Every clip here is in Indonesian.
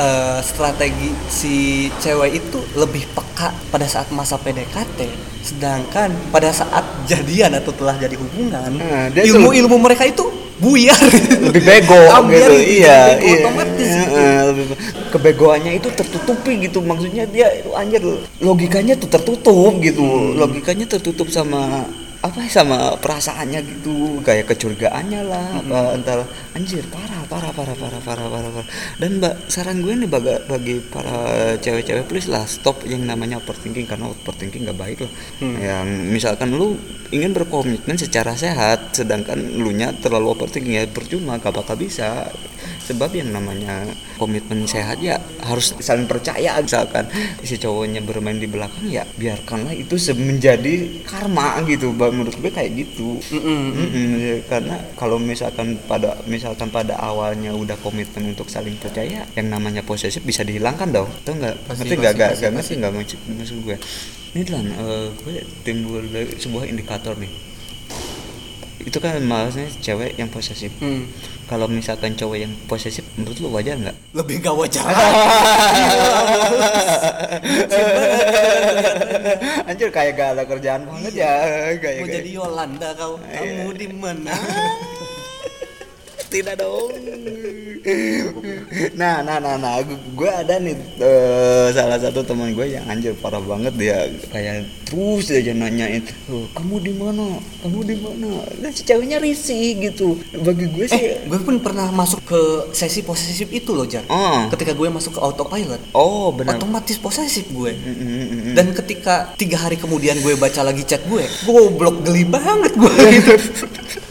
eh, strategi si cewek itu lebih peka pada saat masa PDKT sedangkan pada saat jadian atau telah jadi hubungan Nah, ilmu-ilmu mereka itu buyar lebih bego Ambiar gitu gitu, iya bego iya otomatis Iya, gitu. lebih kebegoannya itu tertutupi gitu maksudnya dia itu anjir logikanya tuh tertutup gitu Hmm. logikanya tertutup sama apa sama perasaannya gitu kayak kecurigaannya lah Hmm. apa entar anjir parah parah parah parah parah parah parah dan mbak saran gue nih bagi, bagi para cewek-cewek please lah stop yang namanya overthinking karena overthinking gak baik lah Hmm. yang misalkan lu ingin berkomitmen secara sehat sedangkan lu nya terlalu overthinking ya percuma gak bakal bisa sebab yang namanya komitmen sehat ya harus saling percaya misalkan. Si cowoknya bermain di belakang ya biarkanlah itu menjadi karma gitu. Menurut gue kayak gitu. Mm-mm. Mm-mm, ya, karena kalau misalkan pada misalkan pada awalnya udah komitmen untuk saling percaya yang namanya posesif bisa dihilangkan dong. Atau enggak Pasti, ngerti pasti, nggak? Nggak pasti, nggak pasti. ngerti nggak maksud, gue. Ini lan eh, gue timbul sebuah indikator nih. Itu kan maksudnya cewek yang posesif. Hmm. Kalau misalkan cowok yang posesif menurut lu wajar nggak? Lebih gak wajar. Anjir kayak gak ada kerjaan banget ya. Kayak mau kayak- jadi Yolanda kau Iya. kamu di mana tidak dong. Nah nah nah nah. Gue ada nih eh, salah satu teman gue yang anjir parah banget. Dia kayak terus aja nanyain "Loh, kamu di mana? Kamu di mana? Dan si ceweknya risih gitu. Bagi gue sih eh gue pun pernah masuk ke sesi posesif itu loh Jar. Oh ketika gue masuk ke autopilot oh benar. otomatis posesif gue Mm, mm, mm, mm. dan ketika tiga hari kemudian gue baca lagi chat gue goblok geli banget gue gitu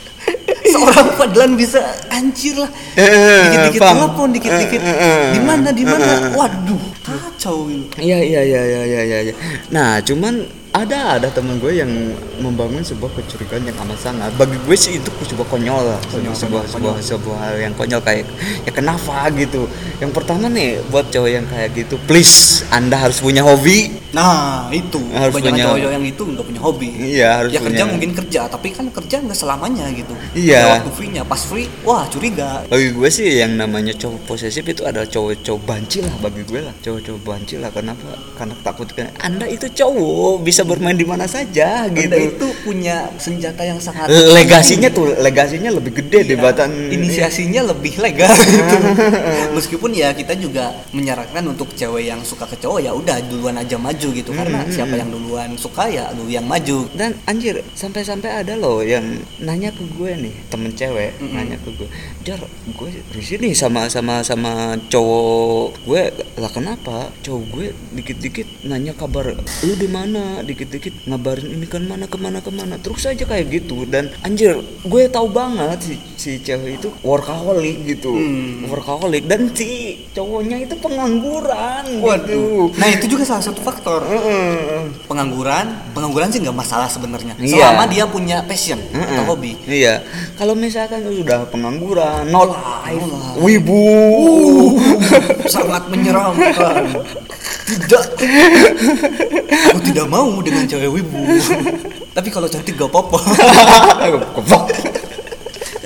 seorang padlan bisa anjir lah Eh, dikit-dikit paham. telepon dikit-dikit Eh, eh, eh. di mana di mana waduh kacau gitu Iya iya iya iya iya iya. iya. Nah cuman ada ada teman gue yang membangun sebuah kecurigaan yang amat sangat. Bagi gue sih itu sebuah konyol lah, Konyol, sebuah konyol, sebuah sebuah hal yang konyol kayak ya kenapa gitu. Yang pertama nih buat cowok yang kayak gitu, please Anda harus punya hobi. Nah itu. Harus banyak punya- cowok yang itu nggak punya hobi. Iya harus ya kerja punya. mungkin kerja tapi kan kerja nggak selamanya gitu. Iya. Ada waktu free nya pas free wah curiga. Bagi gue sih yang namanya cowok posesif itu adalah cowok-cowok banci lah bagi gue lah. Cowok-cowok banci lah kenapa? Karena takut kan anda itu cowok bisa bermain di mana saja gitu. Anda itu punya senjata yang sangat legasinya tuh legasinya lebih gede Iya, debatan inisiasinya lebih legal gitu. Meskipun ya kita juga menyarankan untuk cewek yang suka ke cowok ya udah duluan aja maju gitu karena Hmm, siapa hmm. yang duluan suka ya lu yang maju. dan anjir sampai-sampai ada loh yang nanya ke gue nih temen cewek Mm-mm. nanya ke gue jar gue di sini sama sama sama cowok gue lah kenapa cowok gue dikit-dikit nanya kabar lu di mana dikit-dikit ngabarin ini kan mana ke mana ke mana terus aja kayak gitu dan anjir gue tahu banget si si cewek itu workaholic gitu Hmm. workaholic dan si cowoknya itu pengangguran gitu Waduh. Nah itu juga salah satu faktor. Heeh. Pengangguran, pengangguran sih nggak masalah sebenarnya. Iya. Selama dia punya passion atau Mm-mm. hobi. Iya. Kalau misalkan sudah pengangguran, no life, No wibu. Sangat menyeramkan. Tidak. Aku tidak mau dengan cewek wibu. Tapi kalau cantik gak apa-apa.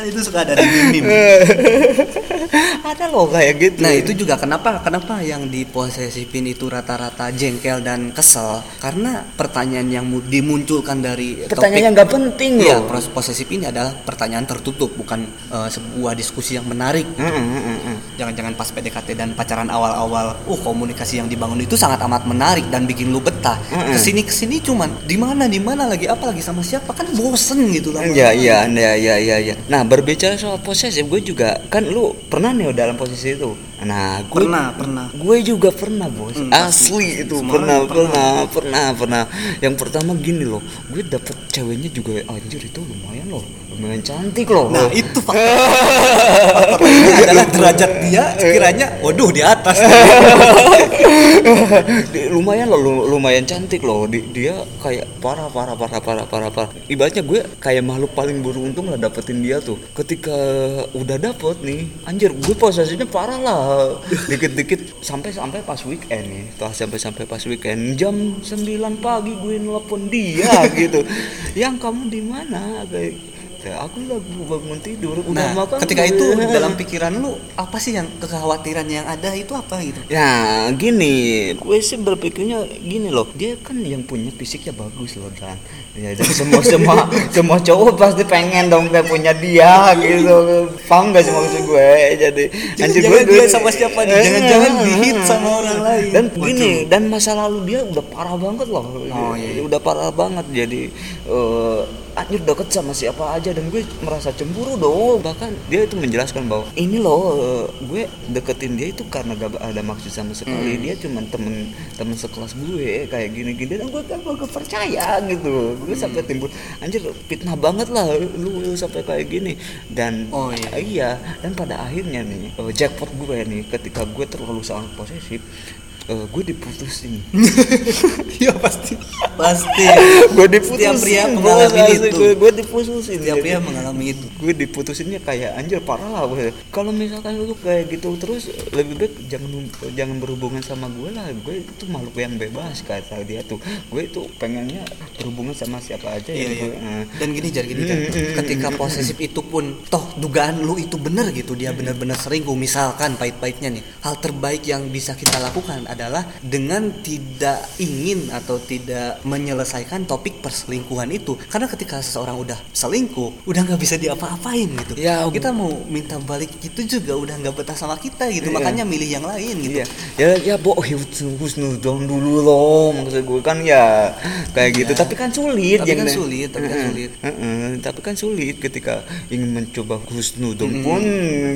Kan itu suka ada di meme. Ada loh kayak gitu. Nah itu juga kenapa kenapa yang diposesifin itu rata-rata jengkel dan kesel karena pertanyaan yang mu- dimunculkan dari pertanyaan yang nggak penting loh. proses posesif ini adalah pertanyaan tertutup bukan eh, sebuah diskusi yang menarik. Mm, mm, mm, mm. Jangan-jangan pas PDKT dan pacaran awal-awal, uh komunikasi yang dibangun itu sangat amat menarik dan bikin lu betah. Mm-mm. Ke sini ke sini cuman di mana di mana lagi apa lagi sama siapa kan bosen gitu lah. Iya iya iya iya iya. iya. Nah berbicara soal posesif, gue juga kan lu pernah nih dalam posisi itu. Nah gue Pernah pernah. gue juga pernah bos Hmm, asli pasti. itu pernah orang pernah pernah pernah. Yang pertama gini loh gue dapet ceweknya juga anjir itu lumayan loh. Lumayan cantik loh. Nah itu faktor, faktor lainnya adalah derajat dia sekiranya, waduh di atas. Lumayan loh lu- lumayan cantik loh. Di- dia kayak parah parah parah parah parah parah. Ibaratnya gue kayak makhluk paling beruntung lah dapetin dia tuh. Ketika udah dapet nih anjir gue posisinya parah lah dikit dikit sampai sampai pas weekend nih. Setelah sampai sampai pas weekend jam 9 pagi gue nelpon dia gitu. Yang kamu di mana? Kayak gitu aku lagi bangun tidur udah Nah, makan ketika belum? itu dalam pikiran lu apa sih yang kekhawatiran yang ada itu apa gitu? Ya gini, gue sih berpikirnya gini loh, dia kan yang punya fisiknya bagus loh dan ya dan semua semua semua cowok pasti pengen dong kayak punya dia gitu, paham gak sih maksud gue? Jadi Jangan-jangan dia sama siapa nih? Jangan-jangan dihit sama orang lain. Dan Waduh. gini, dan masa lalu dia udah parah banget loh, Oh, iya. udah parah banget jadi. eh anjir deket sama siapa aja dan gue merasa cemburu dong bahkan dia itu menjelaskan bahwa ini loh eh, gue deketin dia itu karena gak ada maksud sama sekali dia cuma temen temen sekelas gue kayak gini gini dan gue kan gak percaya gitu gue sampai timbul anjir fitnah banget lah lu, lu sampai kayak gini dan Oh, iya. iya dan pada akhirnya nih eh, jackpot gue nih ketika gue terlalu sangat posesif eh, gue diputusin Iya pasti. Pasti. gue diputusin Setiap pria mengalami asli, itu. gue, gue diputusin Setiap pria mengalami itu. gue diputusinnya kayak anjir parah lah gue kalau misalkan lu kayak gitu terus lebih baik jangan jangan berhubungan sama gue lah gue itu makhluk yang bebas kata dia tuh gue itu pengennya berhubungan sama siapa aja Iya, ya iya. gue eh. Dan gini jar gini Jar. Mm, Ketika posesif itu pun toh dugaan lu itu benar gitu dia benar-benar selingkuh misalkan pahit-pahitnya nih. Hal terbaik yang bisa kita lakukan adalah dengan tidak ingin atau tidak menyelesaikan topik perselingkuhan itu. Karena ketika seseorang udah selingkuh, udah nggak bisa diapa-apain gitu. Ya, kita mau minta balik gitu juga udah nggak betah sama kita gitu. Iya. Makanya milih yang lain gitu. Iya, ya ya bo husnudon dulu loh maksud gue kan ya kayak gitu Iya. tapi kan sulit Tapi kan sulit, tapi kan sulit. tapi kan sulit ketika ingin mencoba husnudon pun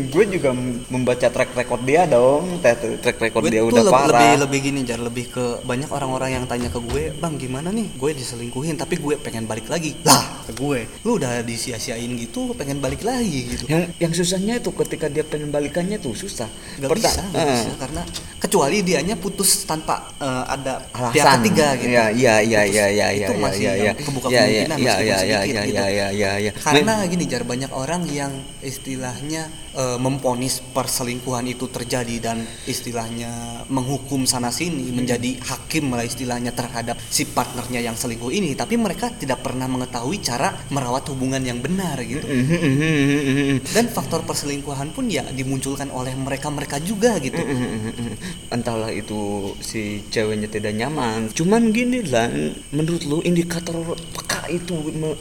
gue juga membaca track record dia dong track track record dia udah parah lebih lebih gini jar lebih ke banyak orang-orang yang tanya ke gue bang gimana nih? Gue diselingkuhin tapi gue pengen balik lagi. Lah ke gue lu udah disia-siain gitu pengen balik lagi gitu. Yang yang susahnya itu ketika dia pengen balikannya tuh susah. Gak Perta- bisa, gak eh, bisa karena kecuali dianya putus tanpa eh, ada alasan. pihak ketiga gitu. ya ya ya Putus. ya ya ya itu ya masih ya ya kebuka ya ya kemungkinan ya meskipun ya ya sedikit ya gitu. ya ya ya ya Karena gini jar banyak orang yang istilahnya eh, memponis perselingkuhan itu terjadi dan istilahnya menghukum sana sini menjadi hakim lah istilahnya terhadap si partnernya yang selingkuh ini tapi mereka tidak pernah mengetahui cara merawat hubungan yang benar gitu. Dan faktor perselingkuhan pun ya dimunculkan oleh mereka-mereka juga gitu. entahlah itu si ceweknya tidak nyaman cuman gini lah menurut lu indikator peka itu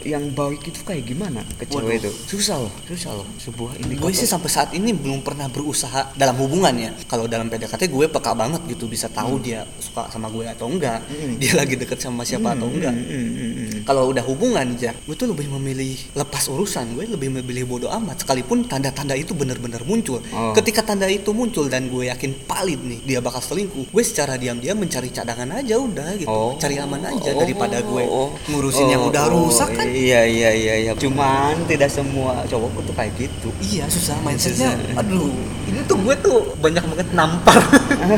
yang baik itu kayak gimana ke cewek itu susah loh susah loh sebuah indikator Gue sih sampai saat ini belum pernah berusaha dalam hubungan ya. Kalau dalam PDKT gue peka banget gitu bisa tahu dia suka sama gue atau enggak, dia lagi deket sama siapa atau enggak. Mm, mm, mm, mm. Kalau udah hubungan jar, gue tuh lebih memilih lepas urusan, gue lebih memilih bodoh amat. Sekalipun tanda-tanda itu benar-benar muncul. Oh. Ketika tanda itu muncul dan gue yakin valid nih dia bakal selingkuh, gue secara diam-diam mencari cadangan aja udah gitu, Oh. cari aman aja Oh. daripada gue Oh. ngurusin yang Oh, udah oh, rusak kan. iya iya iya iya cuman tidak semua cowok tuh kayak gitu Iya susah mindsetnya. Susah. Aduh, ini tuh gue tuh banyak banget nampar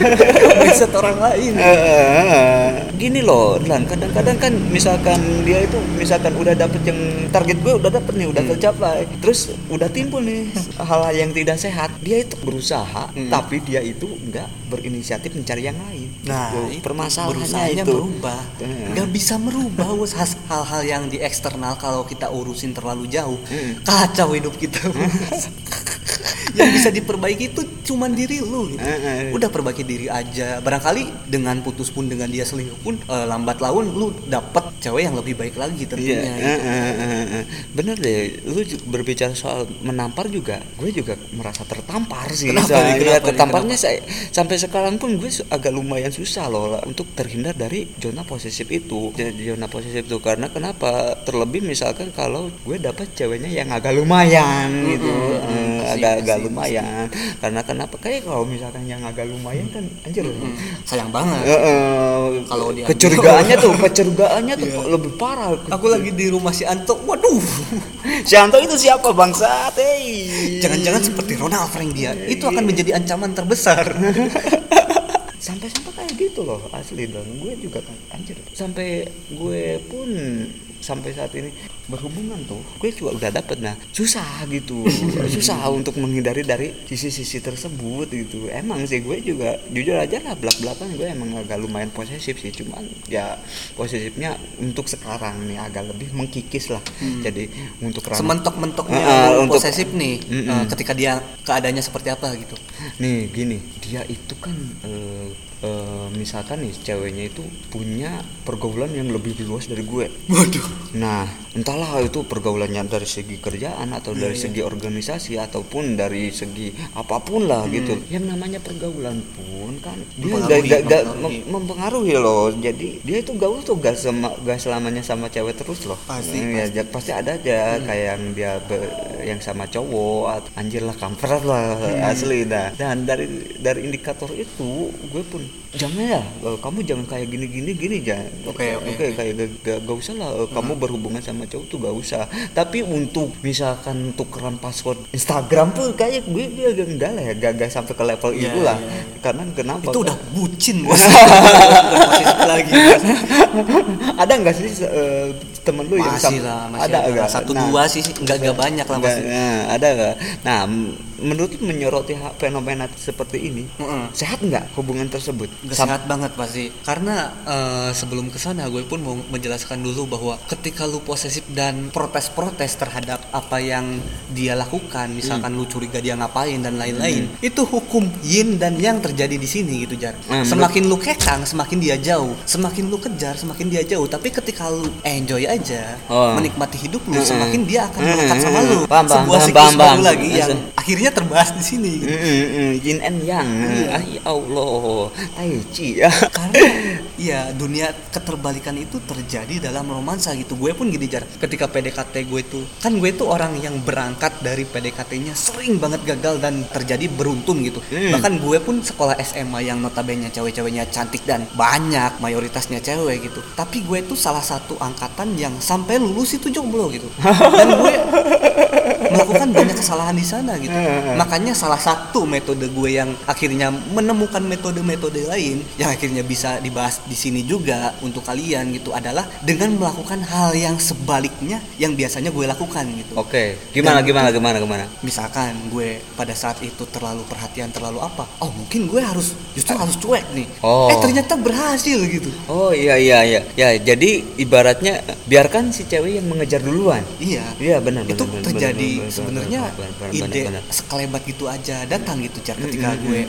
mindset orang lain. Eh, gini loh dan kadang-kadang kan misalkan dia itu misalkan udah dapet yang target gue udah dapet nih udah Hmm. tercapai terus udah timbul nih hal-hal yang tidak sehat dia itu berusaha Hmm. tapi dia itu nggak berinisiatif mencari yang lain Nah, itu permasalahannya itu merubah. Hmm. Nggak bisa merubah hal-hal yang di eksternal kalau kita urusin terlalu jauh. Hmm. Kacau hidup kita. Yang bisa diperbaiki itu cuman diri lu gitu. Eh, eh. Udah perbaiki diri aja. Barangkali dengan putus pun dengan dia selingkuh pun eh, lambat laun lu dapet cewek yang lebih baik lagi Iya, tentunya. eh, gitu. bener deh. Lu berbicara soal menampar juga, gue juga merasa tertampar sih. Kenapa Saya- nih? ya, Kenapa nih? tertamparnya saya sampai sekarang pun gue agak lumayan susah loh lah untuk terhindar dari zona posesif itu. Jadi zona posesif itu karena kenapa? Terlebih misalkan kalau gue dapat ceweknya yang agak lumayan gitu, mm, pasti, agak-agak pasti, lumayan. Karena kenapa? Kayak kalau misalkan yang agak lumayan kan, anjir. Hmm, sayang banget. Eh, Kalau dia- kecurigaannya tuh, kecurigaannya tuh lebih parah. Aku lagi di rumah si Anto. Waduh. Si Anto itu siapa bangsa? Hey. Jangan-jangan seperti Ronald Frank dia. Itu akan menjadi ancaman terbesar. sampai-sampai kayak gitu loh asli dan gue juga kan anjir sampai gue pun sampai saat ini berhubungan tuh. Gue juga udah dapet. Nah susah gitu. Susah untuk menghindari dari sisi-sisi tersebut gitu. Emang sih gue juga jujur aja lah belak belakan gue emang agak lumayan posesif sih. Cuman ya posesifnya untuk sekarang nih agak lebih mengkikis lah. Jadi untuk ranah- sementok-mentoknya Ah, lu untuk- posesif nih eh, ketika dia keadaannya seperti apa gitu. Nih gini. Dia itu kan eh, eh, misalkan nih ceweknya itu punya pergaulan yang lebih luas dari gue. Waduh. Nah, entahlah itu pergaulannya dari segi kerjaan atau dari Iya, segi organisasi ataupun dari segi apa pun lah Hmm. gitu. Yang namanya pergaulan pun kan dia Mempengaruhi, gak, gak- gak- mempengaruhi. mem- mempengaruhi loh. Jadi dia itu gaul tuh gak sama gak selamanya sama cewek terus loh. Pasti, Hmm, ya, pasti. ja- pasti ada aja kayak yang dia be- yang sama cowok atau anjir lah kampret lah Hmm. asli dah. Dan dari dari indikator itu gue pun jangan ya eh, kamu jangan kayak gini gini gini jangan. Oke, oke. Oke kayak gak, gak, gak usah lah eh, kamu berhubungan sama cowok tuh gak usah tapi untuk misalkan tukeran password Instagram tuh kayak gue dia agak enggak lah ya gak, gak sampai ke level Iya, itu lah iya, iya. karena kenapa itu udah bucin bos lagi ada nggak sih eh, temen lu yang masih sam- lah masih ada ada, satu Nah, dua sih nggak nggak banyak lah nah, ada nggak nah menurut menyoroti fenomena seperti ini Heeh. sehat nggak hubungan tersebut Gak Sam- sehat banget pasti karena eh, sebelum ke sana gue pun mau menjelaskan dulu bahwa ketika lu posesif dan protes-protes terhadap apa yang dia lakukan misalkan Hmm. lu curiga dia ngapain dan lain-lain itu hukum yin dan yang terjadi di sini gitu jar menurut- semakin lu kekang semakin dia jauh semakin lu kejar semakin dia jauh tapi ketika lu enjoy aja Oh. menikmati hidup lu Mm-mm. semakin dia akan melekat sama lu Paham, sebuah paham, siklus paham, baru paham. lagi yang Maksud- akhirnya terbahas di sini. Gitu. Mm, mm, mm, yin and yang. Iya. ya Allah. Tai chi ya. Karena ya dunia keterbalikan itu terjadi dalam romansa gitu. Gue pun gini jar. Ketika PDKT gue tuh kan gue tuh orang yang berangkat dari PDKT-nya sering banget gagal dan terjadi beruntun gitu. Hmm. bahkan gue pun sekolah SMA yang notabene cewek-ceweknya cantik dan banyak mayoritasnya cewek gitu. Tapi gue tuh salah satu angkatan yang sampai lulus itu jomblo gitu. Dan gue melakukan banyak kesalahan di sana gitu. Makanya salah satu metode gue yang akhirnya menemukan metode-metode lain yang akhirnya bisa dibahas di sini juga untuk kalian gitu adalah dengan melakukan hal yang sebaliknya yang biasanya gue lakukan gitu. oke gimana Dan- gimana gimana gimana Misalkan gue pada saat itu terlalu perhatian terlalu apa? Oh mungkin gue harus justru harus cuek nih. Oh. Eh ternyata berhasil gitu. Oh iya iya iya ya jadi ibaratnya biarkan si cewek yang mengejar duluan Iya. Iya benar itu benar, benar, terjadi benar, benar, sebenarnya benar, benar, benar, ide sekelebat gitu aja datang gitu jar ketika gue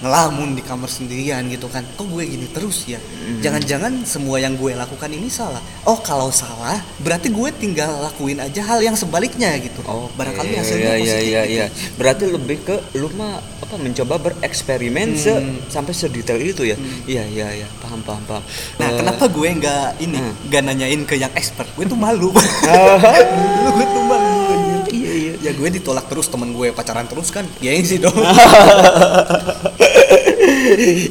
ngelamun di kamar sendirian gitu kan kok gue gini terus ya jangan-jangan semua yang gue lakukan ini salah oh kalau salah berarti gue tinggal lakuin aja hal yang sebaliknya gitu Oh, barangkali hasilnya iya, iya, positif iya, gitu. iya. Berarti lebih ke lu mah apa mencoba bereksperimen se Hmm. sampai sedetail itu ya. Iya, iya, iya. Paham, paham, paham. Nah, Eh, kenapa gue nggak ini, Hmm. nggak nanyain ke yang expert? Gue tuh malu. Dulu gue tuh malu. Ya gue ditolak terus temen gue pacaran terus kan. Gengsi dong.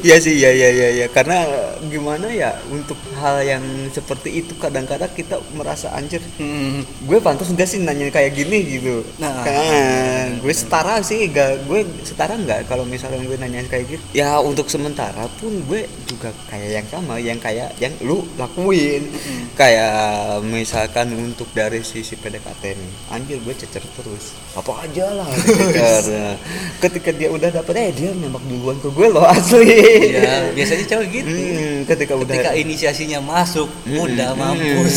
Iya sih, ya, ya, ya, ya. Karena gimana ya untuk hal yang seperti itu kadang-kadang kita merasa anjir. Hmm. Gue pantas enggak sih nanya kayak gini gitu. Nah. Kan, gue setara sih, gak, gue setara nggak kalau misalnya gue nanya kayak gitu. Ya untuk sementara pun gue juga kayak yang sama, yang kayak yang lu lakuin. Kayak misalkan untuk dari sisi PDKT nih, anjir gue cecer terus. Apa aja lah cecer. Ketika dia udah dapet, eh dia nembak duluan ke gue loh asli. Ya, biasanya cewek gitu. Hmm, ketika udah Ketika inisiasinya masuk, Hmm, udah hmm. mampus.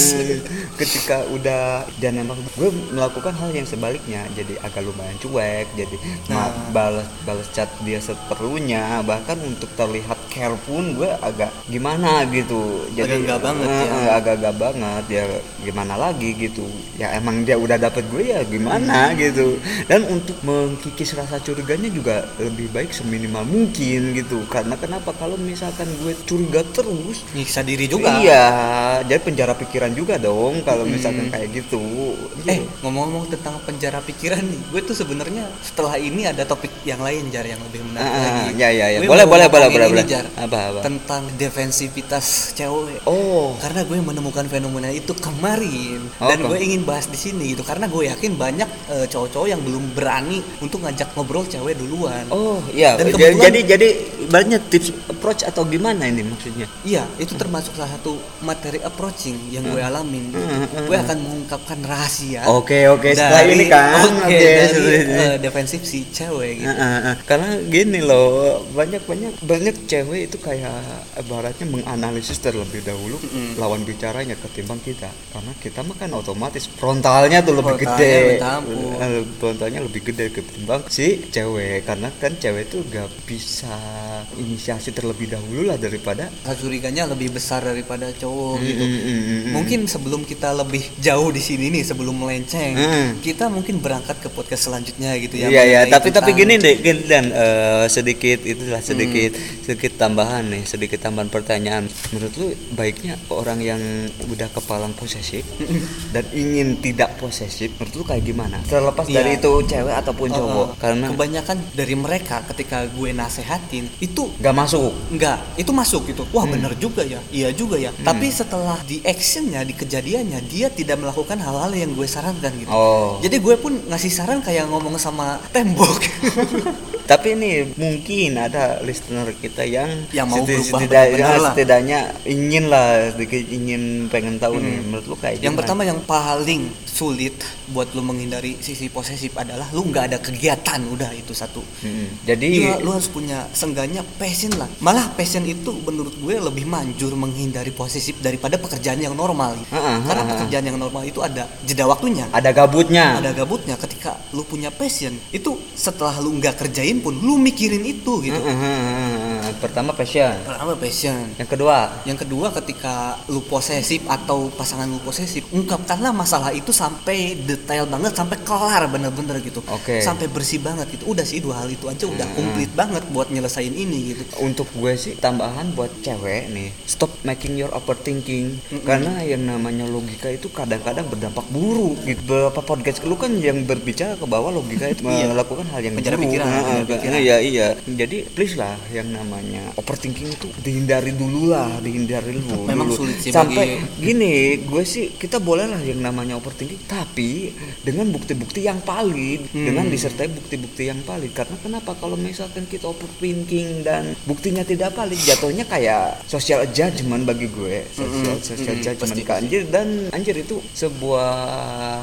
ketika udah dan emang gue melakukan hal yang sebaliknya jadi agak lumayan cuek jadi Nah. balas balas chat dia seperlunya bahkan untuk terlihat care pun gue agak gimana gitu jadi Agak-agak banget eh, ya. agak-agak banget ya gimana lagi gitu ya emang dia udah dapet gue ya gimana gitu dan untuk mengkikis rasa curiganya juga lebih baik seminimal mungkin gitu karena kenapa kalau misalkan gue curiga terus Nyiksa diri juga. Iya, jadi penjara pikiran juga dong kalau misalkan kayak gitu. Eh, ngomong-ngomong tentang penjara pikiran nih, gue tuh sebenarnya setelah ini ada topik yang lain jar yang lebih menarik Ah, lagi. ya, ya, ya. Gue Boleh, boleh, boleh, boleh, boleh. Jar, Apa, apa? Tentang defensivitas cewek. Oh, Karena gue menemukan fenomena itu kemarin Oh, dan gue ingin bahas di sini gitu karena gue yakin banyak eh, cowok-cowok yang belum berani untuk ngajak ngobrol cewek duluan. oh, iya. Dan kebetulan- Jadi, jadi ibaratnya tips approach atau gimana ini maksudnya Iya, itu termasuk salah satu materi approaching yang gue alamin. gitu. Hmm, hmm, Gue akan mengungkapkan rahasia. Oke oke setelah dari- ini kan Oke, oke dari setelah ini. eh, defensif si cewek gitu. Karena gini loh banyak banyak banyak cewek itu kayak ibaratnya menganalisis terlebih dahulu lawan bicaranya ketimbang kita karena kita mah kan otomatis frontalnya tuh lebih Frontalnya gede. Eh, frontalnya lebih gede ketimbang si cewek karena kan cewek itu gak bisa inisiasi terlebih dahulu lah daripada Rasa curiganya lebih besar daripada cowok gitu. Mm, mm, mm, mm. Mungkin sebelum kita lebih jauh di sini nih, sebelum melenceng, Mm. kita mungkin berangkat ke podcast selanjutnya gitu ya. Iya ya, mengenai tapi tapi tentang- gini deh, gini, dan eh, sedikit itulah sedikit Hmm. sedikit tambahan nih, sedikit tambahan pertanyaan. Menurut lu baiknya orang yang udah kepalang posesif dan ingin tidak posesif, menurut lu kayak gimana? Terlepas Iya. dari itu cewek ataupun Uh, cowok, karena kebanyakan dari mereka ketika gue nasehatin itu nggak masuk. Enggak, itu masuk gitu. Wah, Hmm. bener juga ya. Iya juga ya. Tapi setelah di actionnya, di kejadiannya, dia tidak melakukan hal-hal yang gue sarankan gitu. Oh. Jadi gue pun ngasih saran kayak ngomong sama tembok. Tapi ini mungkin ada listener kita yang Yang mau seti- berubah setidak- ya, setidaknya ingin lah sedikit ingin pengen tahu nih menurut lu kayak yang gimana? pertama yang paling sulit buat lu menghindari sisi posesif adalah lu nggak ada kegiatan, udah itu satu. Mm-mm. Jadi Iya, lu harus punya sengganya passion lah. Malah passion itu menurut gue lebih manjur menghindari posesif daripada pekerjaan yang normal. gitu. Ah, ah, Karena pekerjaan yang normal itu ada jeda waktunya. ada gabutnya. ada gabutnya ketika lu punya passion itu setelah lu nggak kerjain pun lu mikirin itu gitu Heeh, heeh, Pertama passion. pertama passion Yang kedua, yang kedua ketika lu posesif atau pasangan lu posesif ungkapkanlah masalah itu sampai detail banget sampai kelar bener-bener gitu Oke. sampai bersih banget gitu udah sih dua hal itu aja udah komplit banget buat nyelesain ini gitu untuk gue sih tambahan buat cewek nih, stop making your overthinking. Karena yang namanya logika itu kadang-kadang berdampak buruk. Gitu. Beberapa podcast lu kan yang berbicara ke bawah logika itu Iya. melakukan hal yang Penjara buruk. pikiran, kan- pikiran. Iya iya. Jadi please lah yang namanya overthinking itu dihindari dulu lah, dihindari dulu. Memang dulu. sulit sih Sampai bagi- gini, gue sih kita boleh lah yang namanya overthinking, tapi dengan bukti-bukti yang valid, Hmm. dengan disertai bukti-bukti yang valid. Karena kenapa? Kalau misalkan kita overthinking dan buktinya tidak valid, jatuhnya kayak social judgment bagi gue, social, social mm-mm, judgment pasti, ke anjir dan anjir itu sebuah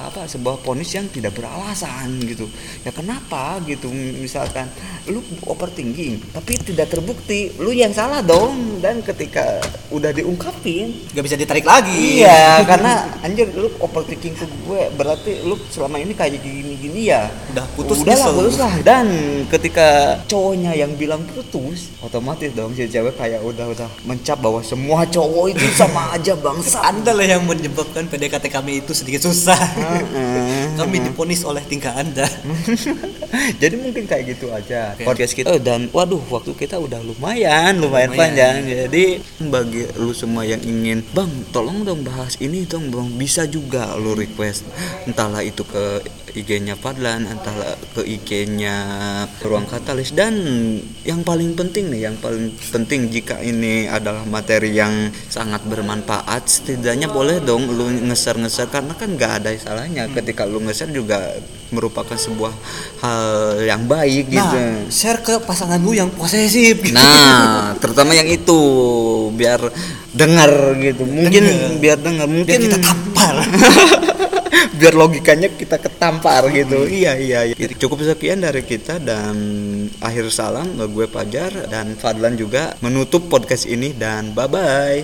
apa? Sebuah ponis yang tidak beralasan gitu. Ya kenapa gitu? Misalkan lu overthinking, tapi tidak terbukti, lu yang salah dong. Dan ketika udah diungkapin, nggak bisa ditarik lagi Iya, karena anjir lu overthinking ke gue berarti lu selama ini kayak gini-gini ya. Udah putus Udah lah, nyesel. putus lah. Dan ketika cowoknya yang bilang putus, otomatis dong si cewek kayak udah udah mencap bahwa semua cowok itu sama aja bangsa. anda lah yang menyebabkan PDKT kami itu sedikit susah. Kami diponis oleh tingkah anda Jadi mungkin kayak gitu aja Oke. podcast kita. Oh, dan waduh, waktu kita udah lumayan, lumayan, Lumayan. panjang. Jadi bagi lu semua yang ingin, bang, tolong dong bahas ini dong, bang. Bisa juga lu request, entahlah itu ke IG-nya Fadlan, entahlah ke IG-nya Ruang Katalis. Dan yang paling penting nih, yang paling penting jika ini adalah materi yang sangat bermanfaat, setidaknya boleh dong lu ngeser-ngeser karena kan nggak ada salahnya ketika lu ngeser juga merupakan sebuah hal yang baik gitu. nah share ke pasangan lu yang posesif gitu. Nah, terutama yang itu biar dengar gitu. Mungkin Dengar. biar dengar, biar mungkin kita tampar biar logikanya kita ketampar gitu. Iya, iya, iya. Cukup sekian dari kita dan akhir salam gue Pajar dan Fadlan juga menutup podcast ini dan bye bye.